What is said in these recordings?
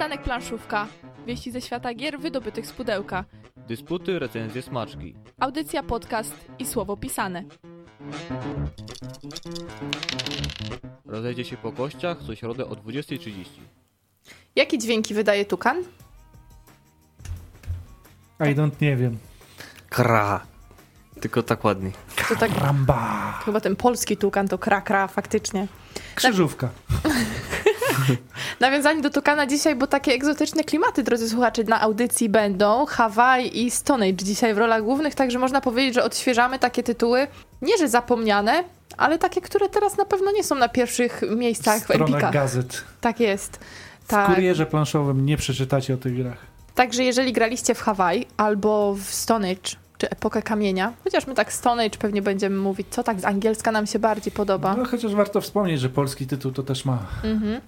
Przystanek Planszówka. Wieści ze świata gier wydobytych z pudełka. Dysputy, recenzje, smaczki. Audycja, podcast i słowo pisane. Rozejdzie się po kościach co środę o 20.30. Jakie dźwięki wydaje tukan? I don't nie wiem. Kra. Tylko tak ładniej. To tak Ramba. chyba ten polski tukan to krakra faktycznie. Krzyżówka. Nawiązanie do tukana dzisiaj, bo takie egzotyczne klimaty, drodzy słuchacze, na audycji będą. Hawaii i Stone Age dzisiaj w rolach głównych, także można powiedzieć, że odświeżamy takie tytuły, nie że zapomniane, ale takie, które teraz na pewno nie są na pierwszych miejscach w Strona Epikach. gazet. Tak jest. W Tak. kurierze planszowym nie przeczytacie o tych grach. Także jeżeli graliście w Hawaii albo w Stone Age, czy Epokę Kamienia, chociaż my tak Stone Age pewnie będziemy mówić, co tak z angielska nam się bardziej podoba. No chociaż warto wspomnieć, że polski tytuł to też ma. Mhm.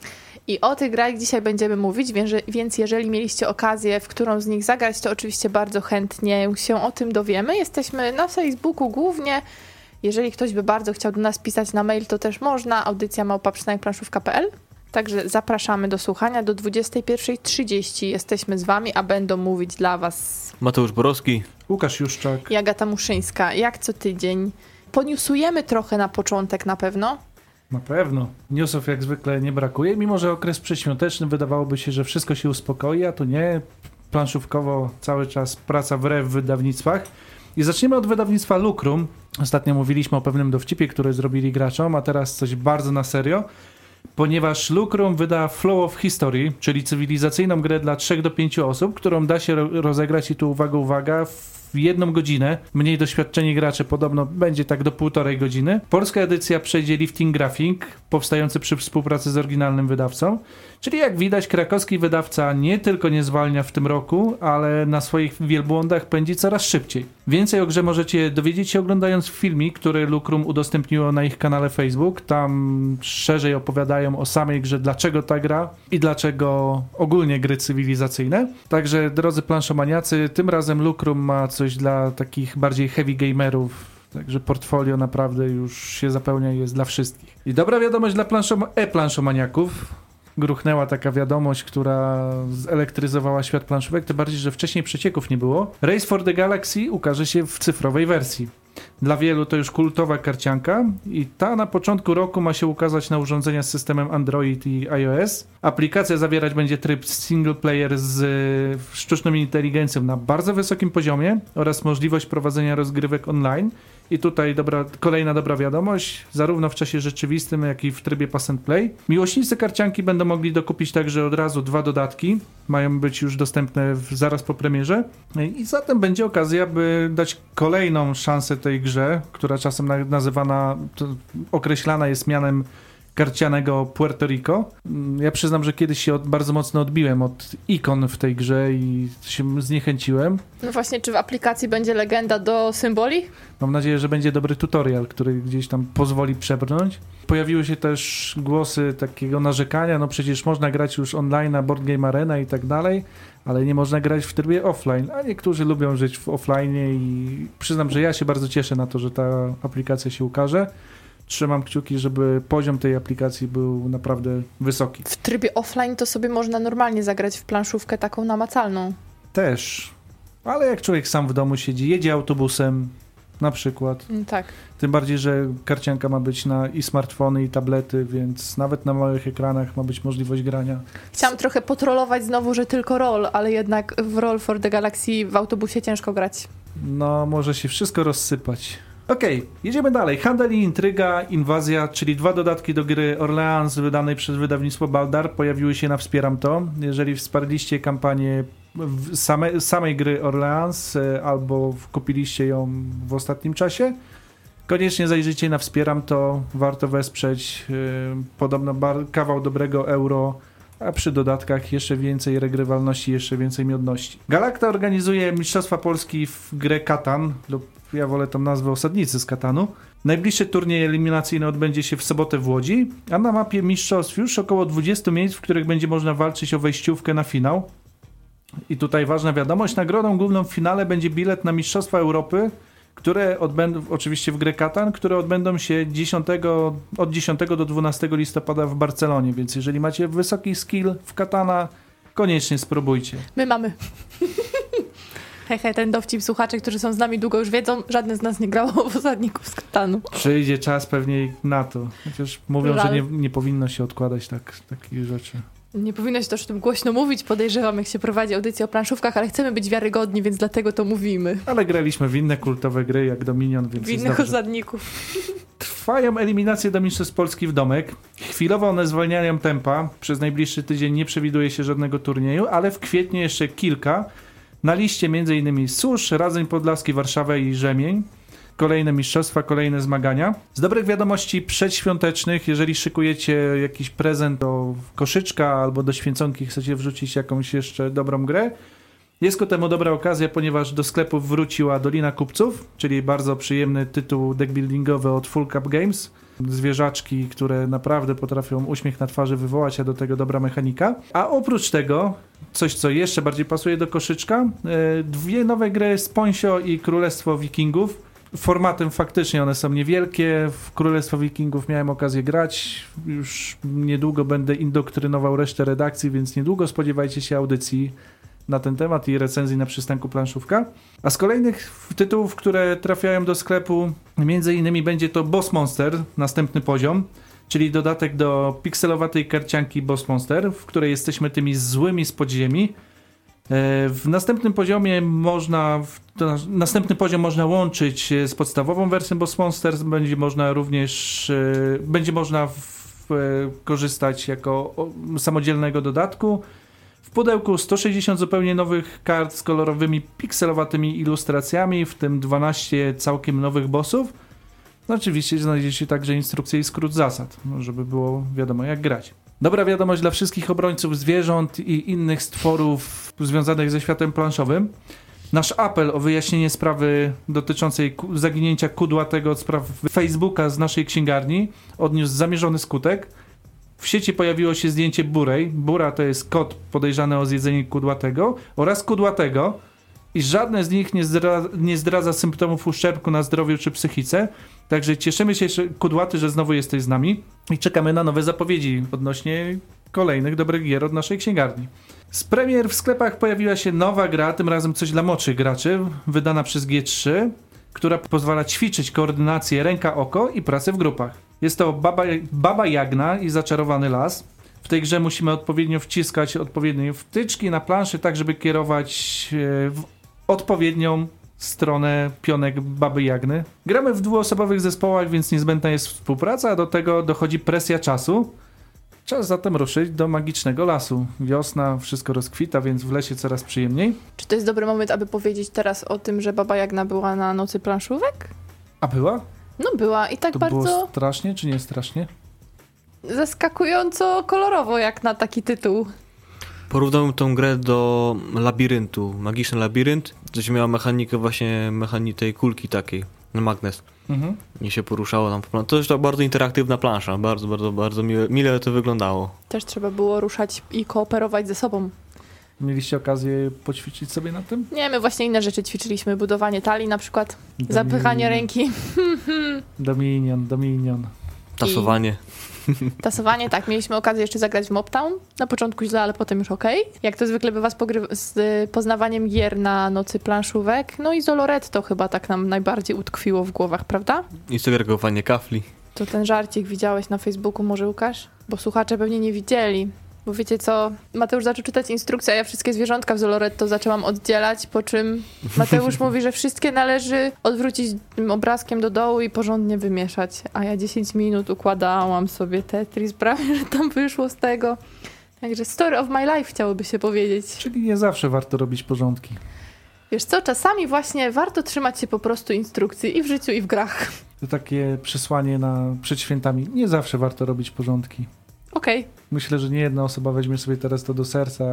I o tych grach dzisiaj będziemy mówić, więc, jeżeli mieliście okazję, w którą z nich zagrać, to oczywiście bardzo chętnie się o tym dowiemy. Jesteśmy na Facebooku głównie. Jeżeli ktoś by bardzo chciał do nas pisać na mail, to też można. Audycja małpa.planszówka.pl Także zapraszamy do słuchania. Do 21.30 jesteśmy z wami, a będą mówić dla was Mateusz Borowski. Łukasz Juszczak. i Agata Muszyńska, jak co tydzień. Poniusujemy trochę na początek na pewno. Na pewno. Newsów jak zwykle nie brakuje, mimo że okres przedświąteczny wydawałoby się, że wszystko się uspokoi, a tu nie. Planszówkowo cały czas praca wre w wydawnictwach. I zaczniemy od wydawnictwa Lucrum. Ostatnio mówiliśmy o pewnym dowcipie, który zrobili graczom, a teraz coś bardzo na serio. Ponieważ Lucrum wyda Flow of History, czyli cywilizacyjną grę dla 3 do 5 osób, którą da się ro- rozegrać i tu uwaga, uwaga, w jedną godzinę. Mniej doświadczeni gracze podobno będzie tak do półtorej godziny. Polska edycja przejdzie Lifting Graphic, powstający przy współpracy z oryginalnym wydawcą. Czyli jak widać, krakowski wydawca nie tylko nie zwalnia w tym roku, ale na swoich wielbłądach pędzi coraz szybciej. Więcej o grze możecie dowiedzieć się oglądając filmik, który Lucrum udostępniło na ich kanale Facebook. Tam szerzej opowiadają o samej grze, dlaczego ta gra i dlaczego ogólnie gry cywilizacyjne. Także drodzy planszomaniacy, tym razem Lucrum ma coś dla takich bardziej heavy gamerów. Także portfolio naprawdę już się zapełnia i jest dla wszystkich. I dobra wiadomość dla planszom- e-planszomaniaków gruchnęła taka wiadomość, która zelektryzowała świat planszówek, tym bardziej, że wcześniej przecieków nie było. Race for the Galaxy ukaże się w cyfrowej wersji. Dla wielu to już kultowa karcianka i ta na początku roku ma się ukazać na urządzenia z systemem Android i iOS. Aplikacja zawierać będzie tryb single player z sztuczną inteligencją na bardzo wysokim poziomie oraz możliwość prowadzenia rozgrywek online. I tutaj dobra, kolejna dobra wiadomość, zarówno w czasie rzeczywistym, jak i w trybie pass and play. Miłośnicy karcianki będą mogli dokupić także od razu dwa dodatki. Mają być już dostępne w, zaraz po premierze. I zatem będzie okazja, by dać kolejną szansę tej grze, która czasem na, nazywana, określana jest mianem karcianego Puerto Rico. Mm, Ja przyznam, że kiedyś się od, bardzo mocno odbiłem od ikon w tej grze i się zniechęciłem. No właśnie, czy w aplikacji będzie legenda do symboli? Mam nadzieję, że będzie dobry tutorial, który gdzieś tam pozwoli przebrnąć. Pojawiły się też głosy takiego narzekania, no przecież można grać już online na Board Game Arena i tak dalej, ale nie można grać w trybie offline, a niektórzy lubią żyć w offline i przyznam, że ja się bardzo cieszę na to, że ta aplikacja się ukaże. Trzymam kciuki, żeby poziom tej aplikacji był naprawdę wysoki. W trybie offline to sobie można normalnie zagrać w planszówkę taką namacalną. Też, ale jak człowiek sam w domu siedzi, jedzie autobusem na przykład, Mm, Tak. Tym bardziej, że karcianka ma być na i smartfony, i tablety, więc nawet na małych ekranach ma być możliwość grania. Chciałam trochę potrolować znowu, że tylko roll, ale jednak w Roll for the Galaxy w autobusie ciężko grać. No, może się wszystko rozsypać. Okej, jedziemy dalej. Handel i intryga, inwazja, czyli dwa dodatki do gry Orleans wydanej przez wydawnictwo Baldar pojawiły się na Wspieram to. Jeżeli wsparliście kampanię same, samej gry Orleans e, albo kupiliście ją w ostatnim czasie, koniecznie zajrzyjcie na Wspieram to. Warto wesprzeć. e, Podobno bar- kawał dobrego euro a przy dodatkach jeszcze więcej regrywalności, jeszcze więcej miodności. Galacta organizuje Mistrzostwa Polski w grę Katan, lub ja wolę tą nazwę Osadnicy z Katanu. Najbliższy turniej eliminacyjny odbędzie się w sobotę w Łodzi, a na mapie mistrzostw już około 20 miejsc, w których będzie można walczyć o wejściówkę na finał. I tutaj ważna wiadomość, nagrodą główną w finale będzie bilet na Mistrzostwa Europy, które odbędą, oczywiście w grę Katan, które odbędą się 10, od 10 do 12 listopada w Barcelonie, więc jeżeli macie wysoki skill w Katana, koniecznie spróbujcie. My mamy. Hehe, ten dowcip słuchacze, którzy są z nami długo już wiedzą, żaden z nas nie grał w osadników z Katanu. Przyjdzie czas pewnie na to. Chociaż mówią, Żal. że nie, nie powinno się odkładać tak, takich rzeczy. Nie powinno się też o tym głośno mówić, podejrzewam, jak się prowadzi audycję o planszówkach, ale chcemy być wiarygodni, więc dlatego to mówimy. Ale graliśmy w inne kultowe gry, jak Dominion, więc W innych osadników. Trwają eliminacje do Mistrzostw Polski w domek. Chwilowo one zwalniają tempa. Przez najbliższy tydzień nie przewiduje się żadnego turnieju, ale w kwietniu jeszcze kilka. Na liście m.in. Susz, Radzeń Podlaski, Warszawa i Rzemień. Kolejne mistrzostwa, kolejne zmagania. Z dobrych wiadomości przedświątecznych, jeżeli szykujecie jakiś prezent do koszyczka albo do święconki, chcecie wrzucić jakąś jeszcze dobrą grę, jest ku temu dobra okazja, ponieważ do sklepów wróciła Dolina Kupców, czyli bardzo przyjemny tytuł deckbuildingowy od Full Cup Games. Zwierzaczki, które naprawdę potrafią uśmiech na twarzy wywołać, a do tego dobra mechanika. A oprócz tego, coś co jeszcze bardziej pasuje do koszyczka, e, dwie nowe gry Sponsio i Królestwo Wikingów. Formatem faktycznie one są niewielkie. W Królestwo Wikingów miałem okazję grać. Już niedługo będę indoktrynował resztę redakcji, więc niedługo spodziewajcie się audycji na ten temat i recenzji na przystanku planszówka. A z kolejnych tytułów, które trafiają do sklepu, między innymi będzie to Boss Monster, następny poziom, czyli dodatek do pikselowatej karcianki Boss Monster, w której jesteśmy tymi złymi z podziemi. E, W następnym poziomie można, następny poziom można łączyć e, z podstawową wersją Boss Monsters, będzie można również, e, będzie można w, korzystać jako samodzielnego dodatku. W pudełku 160 zupełnie nowych kart z kolorowymi, pikselowatymi ilustracjami, w tym 12 całkiem nowych bossów. No oczywiście znajdziecie także instrukcję i skrót zasad, żeby było wiadomo jak grać. Dobra wiadomość dla wszystkich obrońców zwierząt i innych stworów związanych ze światem planszowym. Nasz apel o wyjaśnienie sprawy dotyczącej zaginięcia kudłatego od spraw Facebooka z naszej księgarni odniósł zamierzony skutek. W sieci pojawiło się zdjęcie Burej. Bura to jest kot podejrzany o zjedzenie kudłatego oraz kudłatego i żadne z nich nie, nie zdradza symptomów uszczerbku na zdrowiu czy psychice. Także cieszymy się, kudłaty, że znowu jesteś z nami i czekamy na nowe zapowiedzi odnośnie kolejnych dobrych gier od naszej księgarni. Z premier w sklepach pojawiła się nowa gra, tym razem coś dla młodszych graczy, wydana przez G3, która pozwala ćwiczyć koordynację ręka-oko i pracę w grupach. Jest to Baba, Baba Jagna i Zaczarowany Las. W tej grze musimy odpowiednio wciskać odpowiednie wtyczki na planszy, tak żeby kierować e, w odpowiednią stronę pionek Baby Jagny. Gramy w dwuosobowych zespołach, więc niezbędna jest współpraca, a do tego dochodzi presja czasu. Czas zatem ruszyć do magicznego lasu. Wiosna, wszystko rozkwita, więc w lesie coraz przyjemniej. Czy to jest dobry moment, aby powiedzieć teraz o tym, że Baba Jagna była na nocy planszówek? A była? No była i tak To bardzo było strasznie, czy nie strasznie? zaskakująco kolorowo jak na taki tytuł. Porównałbym tą grę do labiryntu. Magiczny labirynt. Coś miała mechanikę właśnie mechanii tej kulki takiej. Na magnes. Mhm. Nie się poruszało tam po plan- To jest to bardzo interaktywna plansza. Bardzo, bardzo, bardzo mile, mile to wyglądało. Też trzeba było ruszać i kooperować ze sobą. Mieliście okazję poćwiczyć sobie na tym? Nie, my właśnie inne rzeczy ćwiczyliśmy. Budowanie talii na przykład, zapychanie ręki, Dominion, Dominion. Tasowanie. Tasowanie. Tak, mieliśmy okazję jeszcze zagrać w Moptown. Na początku źle, ale potem już okej. Jak to zwykle bywa z, pogry- z y, poznawaniem gier na nocy planszówek. No i Zoloretto chyba tak nam najbardziej utkwiło w głowach, prawda? I segregowanie kafli. To ten żarcik widziałeś na Facebooku, może Łukasz? Bo słuchacze pewnie nie widzieli. Bo wiecie co, Mateusz zaczął czytać instrukcję, a ja wszystkie zwierzątka w Zoloretto zaczęłam oddzielać, po czym Mateusz mówi, że wszystkie należy odwrócić tym obrazkiem do dołu i porządnie wymieszać. A ja 10 minut układałam sobie Tetris, prawie, że tam wyszło z tego. Także story of my life chciałoby się powiedzieć. Czyli nie zawsze warto robić porządki. Wiesz co, czasami właśnie warto trzymać się po prostu instrukcji i w życiu, i w grach. To takie przesłanie na, przed świętami. Nie zawsze warto robić porządki. Okej. Myślę, że nie jedna osoba weźmie sobie teraz to do serca,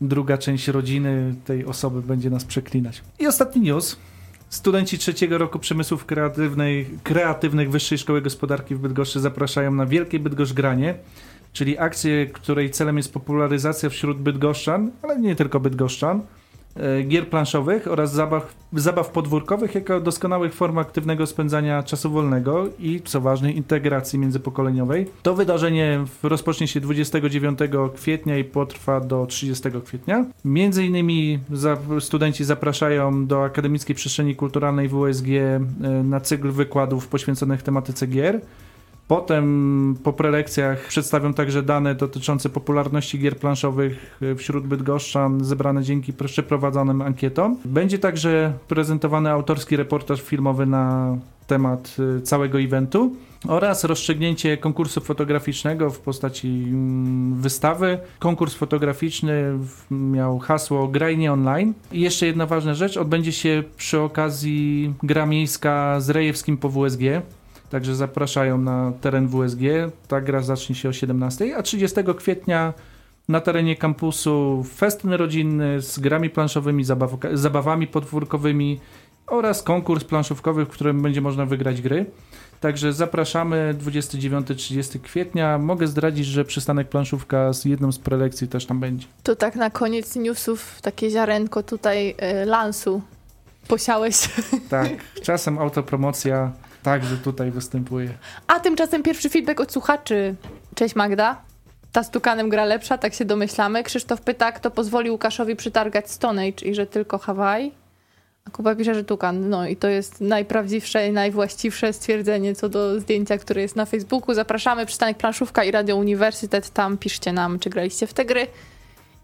druga część rodziny tej osoby będzie nas przeklinać. I ostatni news. Studenci trzeciego roku przemysłów kreatywnej, kreatywnych Wyższej Szkoły Gospodarki w Bydgoszczy zapraszają na Wielkie Bydgoszcz Granie, czyli akcję, której celem jest popularyzacja wśród bydgoszczan, ale nie tylko bydgoszczan, gier planszowych oraz zabaw, zabaw podwórkowych jako doskonałych form aktywnego spędzania czasu wolnego i, co ważne, integracji międzypokoleniowej. To wydarzenie rozpocznie się 29 kwietnia i potrwa do 30 kwietnia. Między innymi studenci zapraszają do Akademickiej Przestrzeni Kulturalnej WSG e, na cykl wykładów poświęconych tematyce gier. Potem po prelekcjach przedstawią także dane dotyczące popularności gier planszowych wśród bydgoszczan zebrane dzięki przeprowadzonym ankietom. Będzie także prezentowany autorski reportaż filmowy na temat y, całego eventu oraz rozstrzygnięcie konkursu fotograficznego w postaci mm, wystawy. Konkurs fotograficzny miał hasło Graj nie online. I jeszcze jedna ważna rzecz, odbędzie się przy okazji gra miejska z Rejewskim po WSG. Także zapraszają na teren WSG. Ta gra zacznie się o 17, a 30 kwietnia na terenie kampusu festyn rodzinny z grami planszowymi, zabaw zabawami podwórkowymi oraz konkurs planszówkowy, w którym będzie można wygrać gry. Także zapraszamy 29-30 kwietnia. Mogę zdradzić, że przystanek planszówka z jedną z prelekcji też tam będzie. To tak na koniec newsów takie ziarenko tutaj y, lansu posiałeś. Tak, czasem autopromocja także tutaj występuje. A tymczasem pierwszy feedback od słuchaczy. Cześć Magda. Ta z Tukanem gra lepsza, tak się domyślamy. Krzysztof pyta, kto pozwolił Łukaszowi przytargać Stone Age i że tylko Hawaii. A Kuba pisze, że Tukan. No i to jest najprawdziwsze i najwłaściwsze stwierdzenie co do zdjęcia, które jest na Facebooku. Zapraszamy przystanek Planszówka i Radio Uniwersytet. Tam piszcie nam, czy graliście w te gry.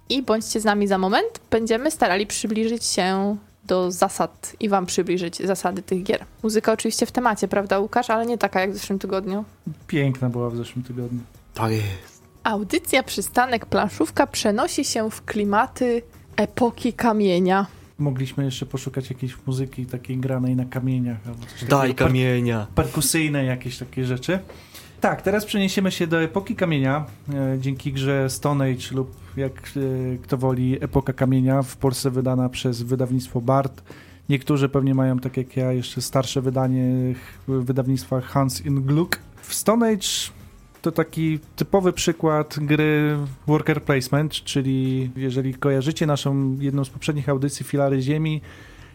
I bądźcie z nami za moment. Będziemy starali przybliżyć się do zasad i wam przybliżyć zasady tych gier. Muzyka oczywiście w temacie, prawda Łukasz? Ale nie taka jak w zeszłym tygodniu. Piękna była w zeszłym tygodniu. Tak jest. Audycja Przystanek Planszówka przenosi się w klimaty epoki kamienia. Mogliśmy jeszcze poszukać jakiejś muzyki takiej granej na kamieniach. Albo coś Daj takiego kamienia. Per perkusyjne jakieś takie rzeczy. Tak, teraz przeniesiemy się do epoki kamienia, e, dzięki grze Stone Age lub jak e, kto woli Epoka Kamienia, w Polsce wydana przez wydawnictwo BART. Niektórzy pewnie mają, tak jak ja, jeszcze starsze wydanie wydawnictwa Hans in Gluck. W Stone Age to taki typowy przykład gry worker placement, czyli jeżeli kojarzycie naszą jedną z poprzednich audycji Filary Ziemi,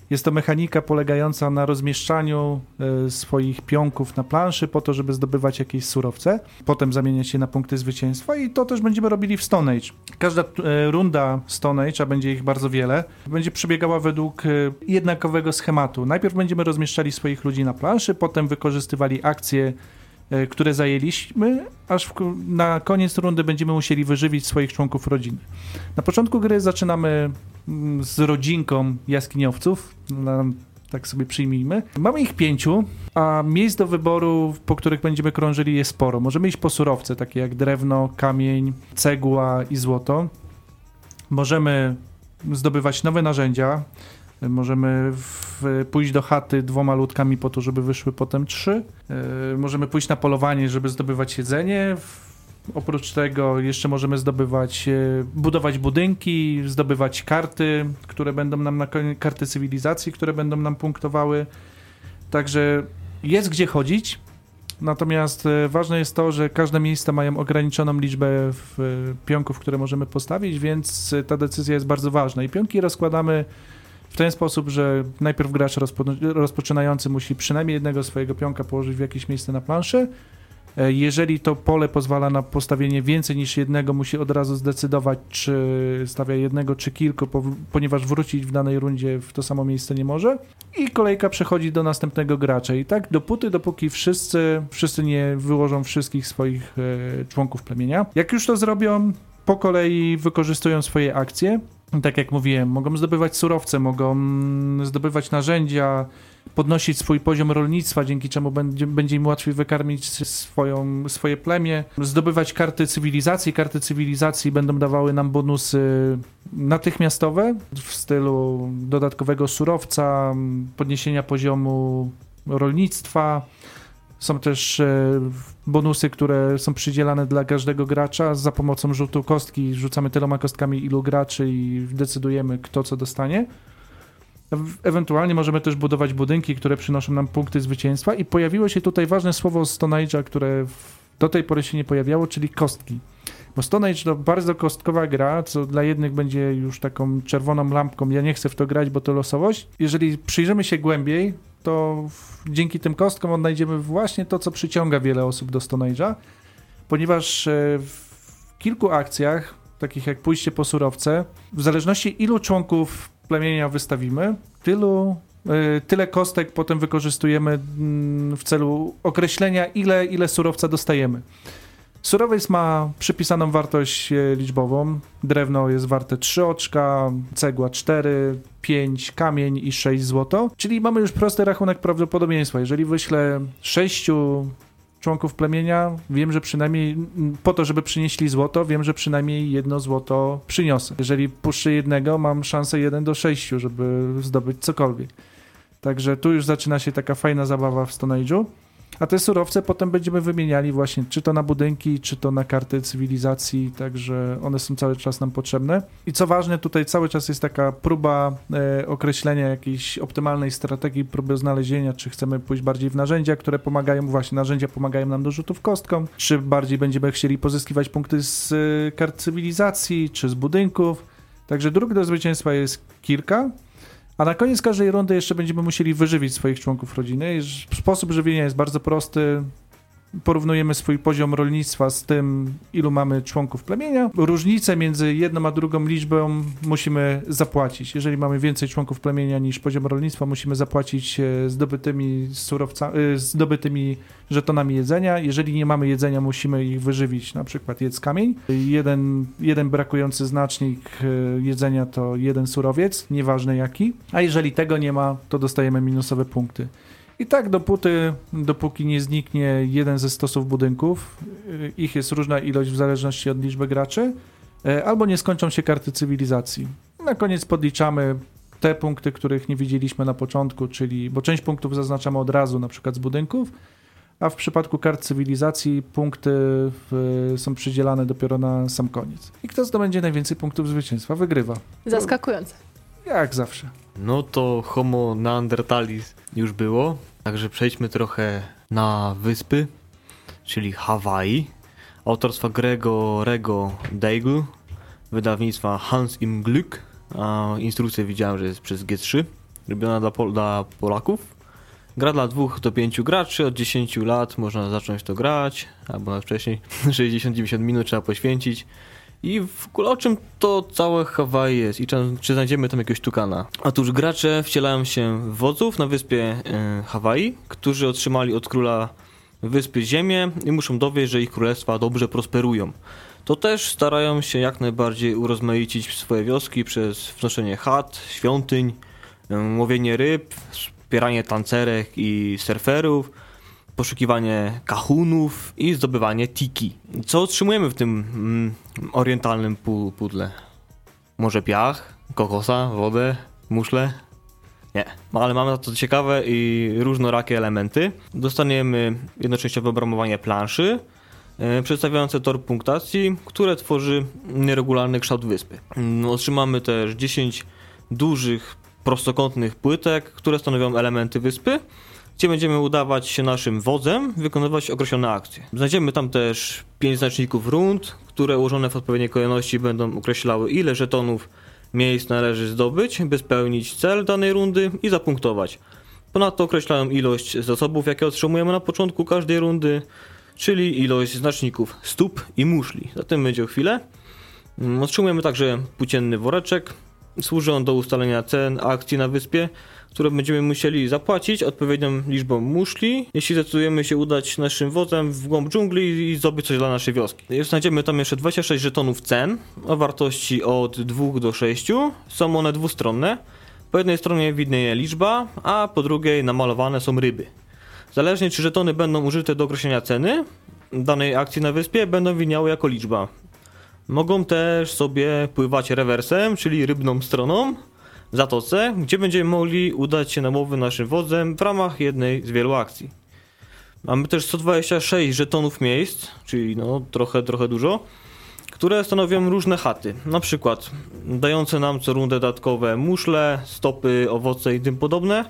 jest to mechanika polegająca na rozmieszczaniu e, swoich pionków na planszy po to, żeby zdobywać jakieś surowce, potem zamieniać je na punkty zwycięstwa i to też będziemy robili w Stone Age. Każda e, runda Stone Age, a będzie ich bardzo wiele, będzie przebiegała według e, jednakowego schematu. Najpierw będziemy rozmieszczali swoich ludzi na planszy, potem wykorzystywali akcje które zajęliśmy, aż w, na koniec rundy będziemy musieli wyżywić swoich członków rodziny. Na początku gry zaczynamy z rodzinką jaskiniowców, tak sobie przyjmijmy. Mamy ich pięciu, a miejsc do wyboru, po których będziemy krążyli jest sporo. Możemy iść po surowce, takie jak drewno, kamień, cegła i złoto. Możemy zdobywać nowe narzędzia, Możemy w, pójść do chaty dwoma ludkami po to, żeby wyszły potem trzy. Yy, możemy pójść na polowanie, żeby zdobywać jedzenie. Oprócz tego jeszcze możemy zdobywać, yy, budować budynki, zdobywać karty, które będą nam na karty cywilizacji, które będą nam punktowały. Także jest gdzie chodzić. Natomiast yy, ważne jest to, że każde miejsca mają ograniczoną liczbę pionków, które możemy postawić, więc ta decyzja jest bardzo ważna. I pionki rozkładamy w ten sposób, że najpierw gracz rozpo, rozpoczynający musi przynajmniej jednego swojego pionka położyć w jakieś miejsce na planszy. E, jeżeli to pole pozwala na postawienie więcej niż jednego, musi od razu zdecydować, czy stawia jednego, czy kilku, ponieważ wrócić w danej rundzie w to samo miejsce nie może. I kolejka przechodzi do następnego gracza. I tak dopóty, dopóki wszyscy, wszyscy nie wyłożą wszystkich swoich e, członków plemienia. Jak już to zrobią, po kolei wykorzystują swoje akcje tak jak mówiłem, mogą zdobywać surowce, mogą zdobywać narzędzia, podnosić swój poziom rolnictwa, dzięki czemu będzie, będzie im łatwiej wykarmić swoją, swoje plemię, zdobywać karty cywilizacji. Karty cywilizacji będą dawały nam bonusy natychmiastowe w stylu dodatkowego surowca, podniesienia poziomu rolnictwa. Są też e, bonusy, które są przydzielane dla każdego gracza za pomocą rzutu kostki. Rzucamy tyloma kostkami ilu graczy i decydujemy, kto co dostanie. Ewentualnie możemy też budować budynki, które przynoszą nam punkty zwycięstwa. I pojawiło się tutaj ważne słowo Stone Age'a, które do tej pory się nie pojawiało, czyli kostki. Bo Stone Age to bardzo kostkowa gra, co dla jednych będzie już taką czerwoną lampką. Ja nie chcę w to grać, bo to losowość. Jeżeli przyjrzymy się głębiej, to dzięki tym kostkom odnajdziemy właśnie to, co przyciąga wiele osób do Stone Age'a, ponieważ e, w kilku akcjach, takich jak pójście po surowce, w zależności ilu członków plemienia wystawimy, tylu e, tyle kostek potem wykorzystujemy mm, w celu określenia, ile, ile surowca dostajemy. Surowiec ma przypisaną wartość e, liczbową. Drewno jest warte 3 oczka, cegła 4, 5, kamień i 6 złoto. Czyli mamy już prosty rachunek prawdopodobieństwa. Jeżeli wyślę 6 członków plemienia, wiem, że przynajmniej po to, żeby przynieśli złoto, wiem, że przynajmniej jedno złoto przyniosę. Jeżeli puszczę jednego, mam szansę 1 do 6, żeby zdobyć cokolwiek. Także tu już zaczyna się taka fajna zabawa w Stone Age'u. A te surowce potem będziemy wymieniali właśnie, czy to na budynki, czy to na karty cywilizacji, także one są cały czas nam potrzebne. I co ważne, tutaj cały czas jest taka próba e, określenia jakiejś optymalnej strategii, próby znalezienia, czy chcemy pójść bardziej w narzędzia, które pomagają, właśnie narzędzia pomagają nam do rzutów kostką, czy bardziej będziemy chcieli pozyskiwać punkty z e, kart cywilizacji, czy z budynków. Także dróg do zwycięstwa jest kilka, a na koniec każdej rundy jeszcze będziemy musieli wyżywić swoich członków rodziny. Sposób żywienia jest bardzo prosty porównujemy swój poziom rolnictwa z tym, ilu mamy członków plemienia. Różnicę między jedną a drugą liczbą musimy zapłacić. Jeżeli mamy więcej członków plemienia niż poziom rolnictwa, musimy zapłacić e, zdobytymi surowcami, e, zdobytymi żetonami jedzenia. Jeżeli nie mamy jedzenia, musimy ich wyżywić, na przykład jedz kamień. Jeden, jeden brakujący znacznik e, jedzenia to jeden surowiec, nieważne jaki. A jeżeli tego nie ma, to dostajemy minusowe punkty. I tak dopóty, dopóki nie zniknie jeden ze stosów budynków, y, ich jest różna ilość w zależności od liczby graczy, y, albo nie skończą się karty cywilizacji. Na koniec podliczamy te punkty, których nie widzieliśmy na początku, czyli, bo część punktów zaznaczamy od razu, na przykład z budynków, a w przypadku kart cywilizacji punkty w, są przydzielane dopiero na sam koniec. I kto zdobędzie najwięcej punktów zwycięstwa, wygrywa. Zaskakujące. Jak zawsze. No to Homo neandertalis już było, także przejdźmy trochę na wyspy, czyli Hawaii. Autorstwa Gregorego Daigle, wydawnictwa Hans im Glück, a instrukcję widziałem, że jest przez G3, robiona dla, Pol dla Polaków. Gra dla 2 do 5 graczy, od 10 lat można zacząć to grać, albo wcześniej, 60-90 minut trzeba poświęcić. I w ogóle o czym to całe Hawaii jest i czy, czy znajdziemy tam jakiegoś tukana? Otóż gracze wcielają się w wodzów na wyspie e, Hawaii, którzy otrzymali od króla wyspy ziemię i muszą dowieść, że ich królestwa dobrze prosperują. To też starają się jak najbardziej urozmaicić swoje wioski przez wnoszenie chat, świątyń, e, łowienie ryb, wspieranie tancerek i surferów, poszukiwanie kahunów i zdobywanie tiki. Co otrzymujemy w tym mm, orientalnym pudle? Może piach, kokosa, wodę, muszle? Nie, no, ale mamy to ciekawe i różnorakie elementy. Dostaniemy jednocześnie obramowanie planszy, e, przedstawiające tor punktacji, które tworzy nieregularny kształt wyspy. Mm, otrzymamy też 10 dużych prostokątnych płytek, które stanowią elementy wyspy gdzie będziemy udawać się naszym wodzem, wykonywać określone akcje. Znajdziemy tam też pięć znaczników rund, które ułożone w odpowiedniej kolejności będą określały ile żetonów miejsc należy zdobyć, by spełnić cel danej rundy i zapunktować. Ponadto określają ilość zasobów, jakie otrzymujemy na początku każdej rundy, czyli ilość znaczników stóp i muszli. Zatem będzie o chwilę. Mm, otrzymujemy także płócienny woreczek. Służy on do ustalenia cen akcji na wyspie, które będziemy musieli zapłacić odpowiednią liczbą muszli, jeśli zdecydujemy się udać naszym wozem w głąb dżungli i zdobyć coś dla naszej wioski. Znajdziemy tam jeszcze 26 żetonów cen o wartości od 2 do 6. Są one dwustronne. Po jednej stronie widnieje liczba, a po drugiej namalowane są ryby. Zależnie czy żetony będą użyte do określenia ceny danej akcji na wyspie, będą widniały jako liczba. Mogą też sobie pływać rewersem, czyli rybną stroną, zatoce, gdzie będziemy mogli udać się na łowy naszym wodzem w ramach jednej z wielu akcji. Mamy też 126 żetonów miejsc, czyli no trochę, trochę dużo, które stanowią różne chaty. Na przykład dające nam co rundę dodatkowe muszle, stopy, owoce i tym podobne,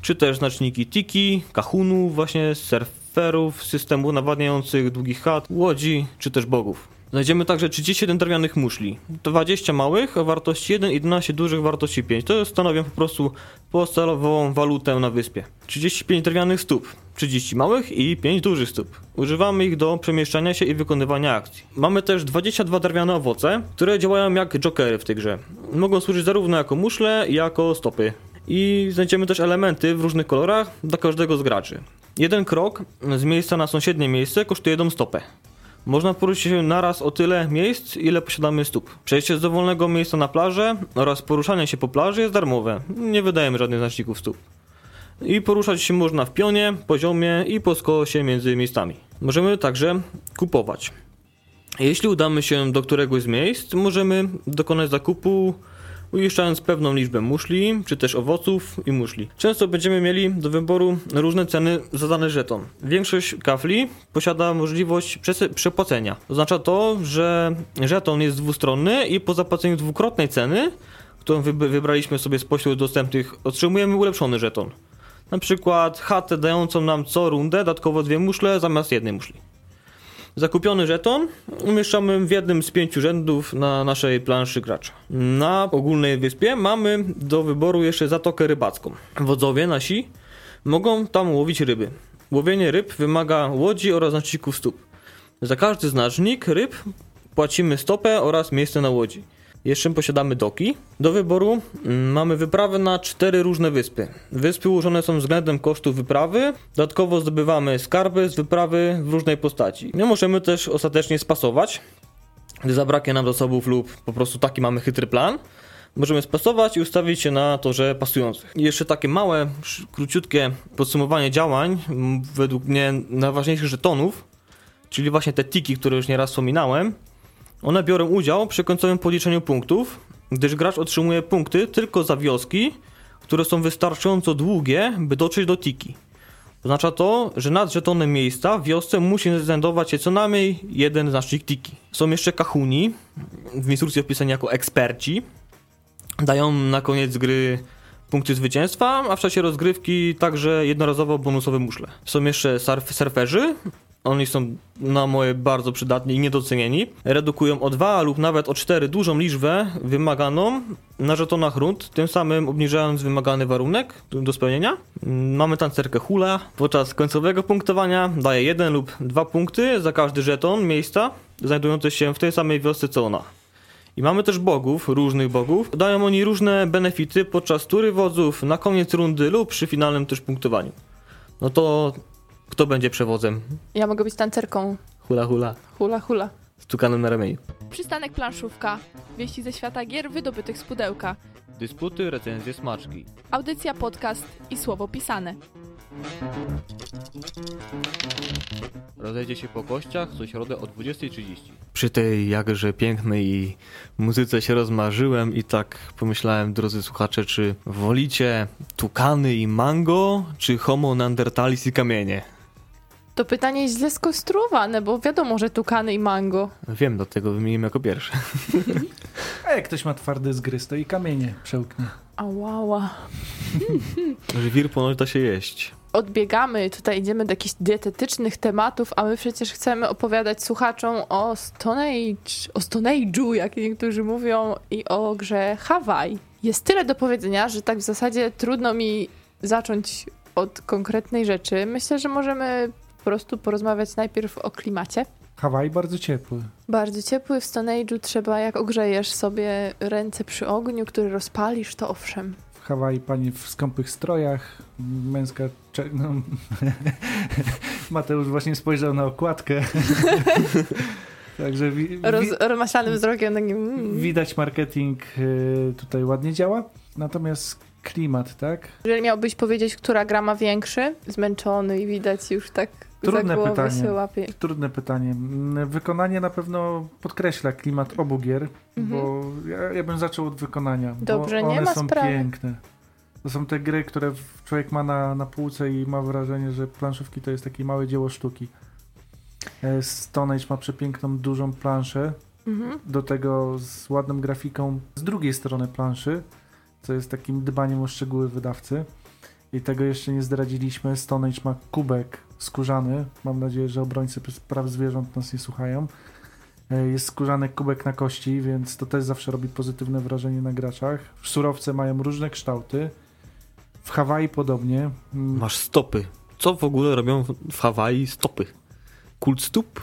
czy też znaczniki tiki, kahunów, właśnie surferów, systemów nawadniających długich chat, łodzi, czy też bogów. Znajdziemy także 31 drewnianych muszli. 20 małych o wartości 1 i 11 dużych wartości 5. To stanowią po prostu podstawową walutę na wyspie. 35 drewnianych stóp, 30 małych i 5 dużych stóp. Używamy ich do przemieszczania się i wykonywania akcji. Mamy też 22 drewniane owoce, które działają jak jokery w tej grze. Mogą służyć zarówno jako muszle, jak jako stopy. I znajdziemy też elementy w różnych kolorach dla każdego z graczy. Jeden krok z miejsca na sąsiednie miejsce kosztuje jedną stopę. Można poruszyć się naraz o tyle miejsc, ile posiadamy stóp. Przejście z dowolnego miejsca na plażę oraz poruszanie się po plaży jest darmowe. Nie wydajemy żadnych znaczników stóp. I poruszać się można w pionie, poziomie i po skosie między miejscami. Możemy także kupować. Jeśli udamy się do któregoś z miejsc, możemy dokonać zakupu uiszczając pewną liczbę muszli, czy też owoców i muszli. Często będziemy mieli do wyboru różne ceny za dany żeton. Większość kafli posiada możliwość przepłacenia. Oznacza to, że żeton jest dwustronny i po zapłaceniu dwukrotnej ceny, którą wybraliśmy sobie spośród dostępnych, otrzymujemy ulepszony żeton. Na przykład chatę dającą nam co rundę dodatkowo dwie muszle zamiast jednej muszli. Zakupiony żeton umieszczamy w jednym z pięciu rzędów na naszej planszy gracza. Na ogólnej wyspie mamy do wyboru jeszcze zatokę rybacką. Wodzowie nasi mogą tam łowić ryby. Łowienie ryb wymaga łodzi oraz znaczników stóp. Za każdy znacznik ryb płacimy stopę oraz miejsce na łodzi. Jeszcze posiadamy doki. Do wyboru mm, mamy wyprawy na cztery różne wyspy. Wyspy ułożone są względem kosztów wyprawy. Dodatkowo zdobywamy skarby z wyprawy w różnej postaci. Nie możemy też ostatecznie spasować, gdy zabraknie nam zasobów lub po prostu taki mamy chytry plan. Możemy spasować i ustawić się na torze pasujących. Jeszcze takie małe, króciutkie podsumowanie działań, według mnie najważniejszych żetonów, czyli właśnie te tiki, które już nieraz wspominałem. One biorą udział przy końcowym policzeniu punktów, gdyż gracz otrzymuje punkty tylko za wioski, które są wystarczająco długie, by dotrzeć do tiki. Oznacza to, że nad żetonem miejsca w wiosce musi znajdować się co najmniej jeden znacznik tiki. Są jeszcze kahuni, w instrukcji opisani jako eksperci. Dają na koniec gry punkty zwycięstwa, a w czasie rozgrywki także jednorazowo bonusowe muszle. Są jeszcze surf surferzy, oni są na moje bardzo przydatni i niedocenieni. Redukują o 2 lub nawet o 4 dużą liczbę wymaganą na żetonach rund, tym samym obniżając wymagany warunek do spełnienia. Mamy tancerkę hula. Podczas końcowego punktowania daje 1 lub 2 punkty za każdy żeton miejsca znajdujący się w tej samej wiosce co ona. I mamy też bogów, różnych bogów. Dają oni różne benefity podczas tury wodzów, na koniec rundy lub przy finalnym też punktowaniu. No to kto będzie przewozem? Ja mogę być tancerką. Hula hula. Hula hula. Z tukanem na ramieniu. Przystanek planszówka. Wieści ze świata gier wydobytych z pudełka. Dysputy, recenzje, smaczki. Audycja, podcast i słowo pisane. Rozejdzie się po kościach co środę o 20.30. Przy tej jakże pięknej muzyce się rozmarzyłem i tak pomyślałem, drodzy słuchacze, czy wolicie tukany i mango, czy homo neandertalis i kamienie? To pytanie jest źle skonstruowane, bo wiadomo, że tukany i mango. Wiem, do tego wymieniłem jako pierwsze. A jak ktoś ma twardy zgryz, to i kamienie przełknie. Ałała. Żwir ponoć da się jeść. Odbiegamy, tutaj idziemy do jakichś dietetycznych tematów, a my przecież chcemy opowiadać słuchaczom o Stone Age, o Stone Age'u, jak niektórzy mówią, i o grze Hawaii. Jest tyle do powiedzenia, że tak w zasadzie trudno mi zacząć od konkretnej rzeczy. Myślę, że możemy po prostu porozmawiać najpierw o klimacie. Hawaj bardzo ciepły. Bardzo ciepły. W Stone Age'u trzeba, jak ogrzejesz sobie ręce przy ogniu, który rozpalisz, to owszem. W Hawaii pani w skąpych strojach, męska... No, Mateusz właśnie spojrzał na okładkę. Także wi- wi- wzrokiem. Mm. Widać marketing y, tutaj ładnie działa. Natomiast klimat, tak? Jeżeli miałbyś powiedzieć, która gra ma większy, zmęczony i widać już tak Trudne pytanie. Trudne pytanie. Wykonanie na pewno podkreśla klimat obu gier, mhm. bo ja, ja, bym zaczął od wykonania. Dobrze, nie one są sprawy. piękne. To są te gry, które człowiek ma na, na półce i ma wrażenie, że planszówki to jest takie małe dzieło sztuki. E, Stone Age ma przepiękną, dużą planszę. Mhm. Do tego z ładną grafiką z drugiej strony planszy, co jest takim dbaniem o szczegóły wydawcy. I tego jeszcze nie zdradziliśmy. Stone Age ma kubek skórzany. Mam nadzieję, że obrońcy praw zwierząt nas nie słuchają. E, Jest skórzany kubek na kości, więc to też zawsze robi pozytywne wrażenie na graczach. Surowce mają różne kształty. W Hawaii podobnie. Mm, Masz stopy. Co w ogóle robią w- Hawaii stopy? Kult stóp?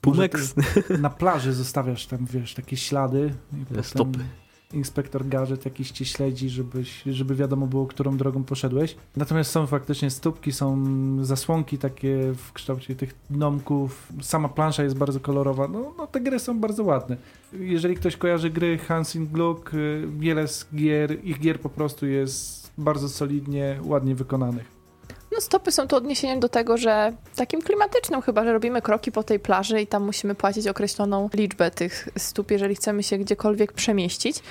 Pumex? Na plaży zostawiasz tam, wiesz, takie ślady. Stopy. Inspektor gadżet jakiś cię śledzi, żebyś, żeby wiadomo było, którą drogą poszedłeś. Natomiast są faktycznie stópki, są zasłonki takie w kształcie tych domków. Sama plansza jest bardzo kolorowa. No, no te gry są bardzo ładne. Jeżeli ktoś kojarzy gry Hansing Gluck, y, wiele z gier, ich gier po prostu jest bardzo solidnie, ładnie wykonanych. No stopy są tu odniesieniem do tego, że takim klimatycznym chyba, że robimy kroki po tej plaży i tam musimy płacić określoną liczbę tych stóp, jeżeli chcemy się gdziekolwiek przemieścić.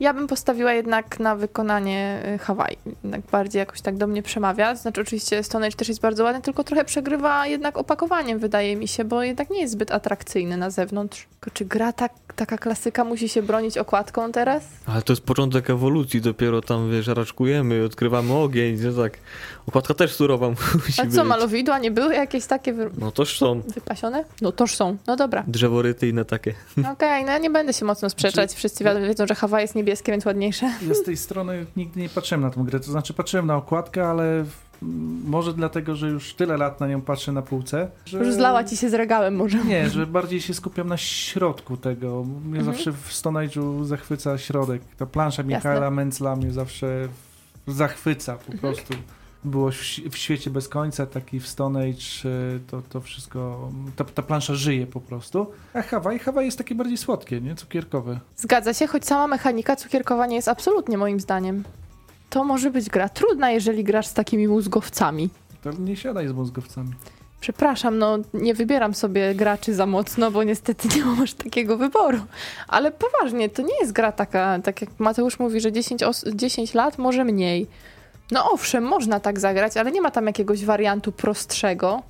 Ja bym postawiła jednak na wykonanie y, Hawaii. Jednak bardziej jakoś tak do mnie przemawia. Znaczy oczywiście Stone Age też jest bardzo ładny, tylko trochę przegrywa jednak opakowaniem, wydaje mi się, bo jednak nie jest zbyt atrakcyjny na zewnątrz. Tylko czy gra tak, taka klasyka musi się bronić okładką teraz? Ale to jest początek ewolucji, dopiero tam, wiesz, raczkujemy, odkrywamy ogień, nie tak. Okładka też surowa musi A być. co, malowidła nie były jakieś takie wy... No toż są. wypasione? No toż są. No dobra. Drzeworyty inne takie. Okej, no ja nie będę się mocno sprzeczać. Wszyscy wi- wiedzą, że Hawaii jest niebieskie, więc ładniejsze. Ja z tej strony nigdy nie patrzyłem na tą grę. To znaczy patrzyłem na okładkę, ale może dlatego, że już tyle lat na nią patrzę na półce. Że... Już zlała ci się z regałem może. Nie, że bardziej się skupiam na środku tego. Mnie Mhm. zawsze w Stone Age'u zachwyca środek. Ta plansza Jasne. Michaela Mencla mnie zawsze zachwyca po Mhm. Było w, świecie bez końca, taki w Stone Age, y, to, to wszystko, ta, ta plansza żyje po prostu. A Hawaii, Hawaii jest takie bardziej słodkie, nie? Cukierkowe. Zgadza się, choć sama mechanika cukierkowa nie jest absolutnie moim zdaniem. To może być gra trudna, jeżeli grasz z takimi mózgowcami. To nie siadaj z mózgowcami. Przepraszam, no nie wybieram sobie graczy za mocno, bo niestety nie mam aż takiego wyboru. Ale poważnie, to nie jest gra taka, tak jak Mateusz mówi, że 10, os- 10 lat, może mniej. No owszem, można tak zagrać, ale nie ma tam jakiegoś wariantu prostszego.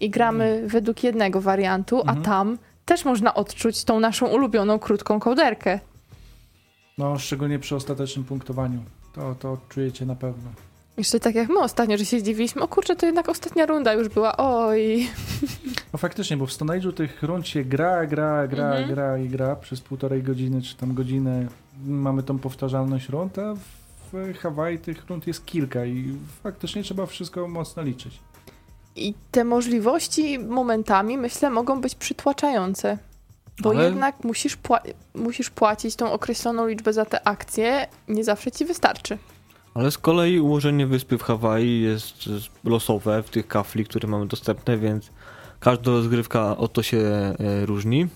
I gramy według jednego wariantu, Mhm. a tam też można odczuć tą naszą ulubioną krótką kołderkę. No, szczególnie przy ostatecznym punktowaniu. To, to odczujecie na pewno. Jeszcze tak jak my ostatnio, że się zdziwiliśmy, o kurczę, to jednak ostatnia runda już była, oj. No faktycznie, bo w Stone Age'u tych rund się gra, gra, gra, Mhm. gra i gra przez półtorej godziny, czy tam godzinę mamy tą powtarzalność rund, a w Hawaii tych rund jest kilka i faktycznie trzeba wszystko mocno liczyć. I te możliwości momentami, myślę, mogą być przytłaczające. Bo Ale- jednak musisz, pła- musisz płacić tą określoną liczbę za te akcje, nie zawsze ci wystarczy. Ale z kolei ułożenie wyspy w Hawaii jest losowe w tych kafli, które mamy dostępne, więc każda rozgrywka o to się e, różni.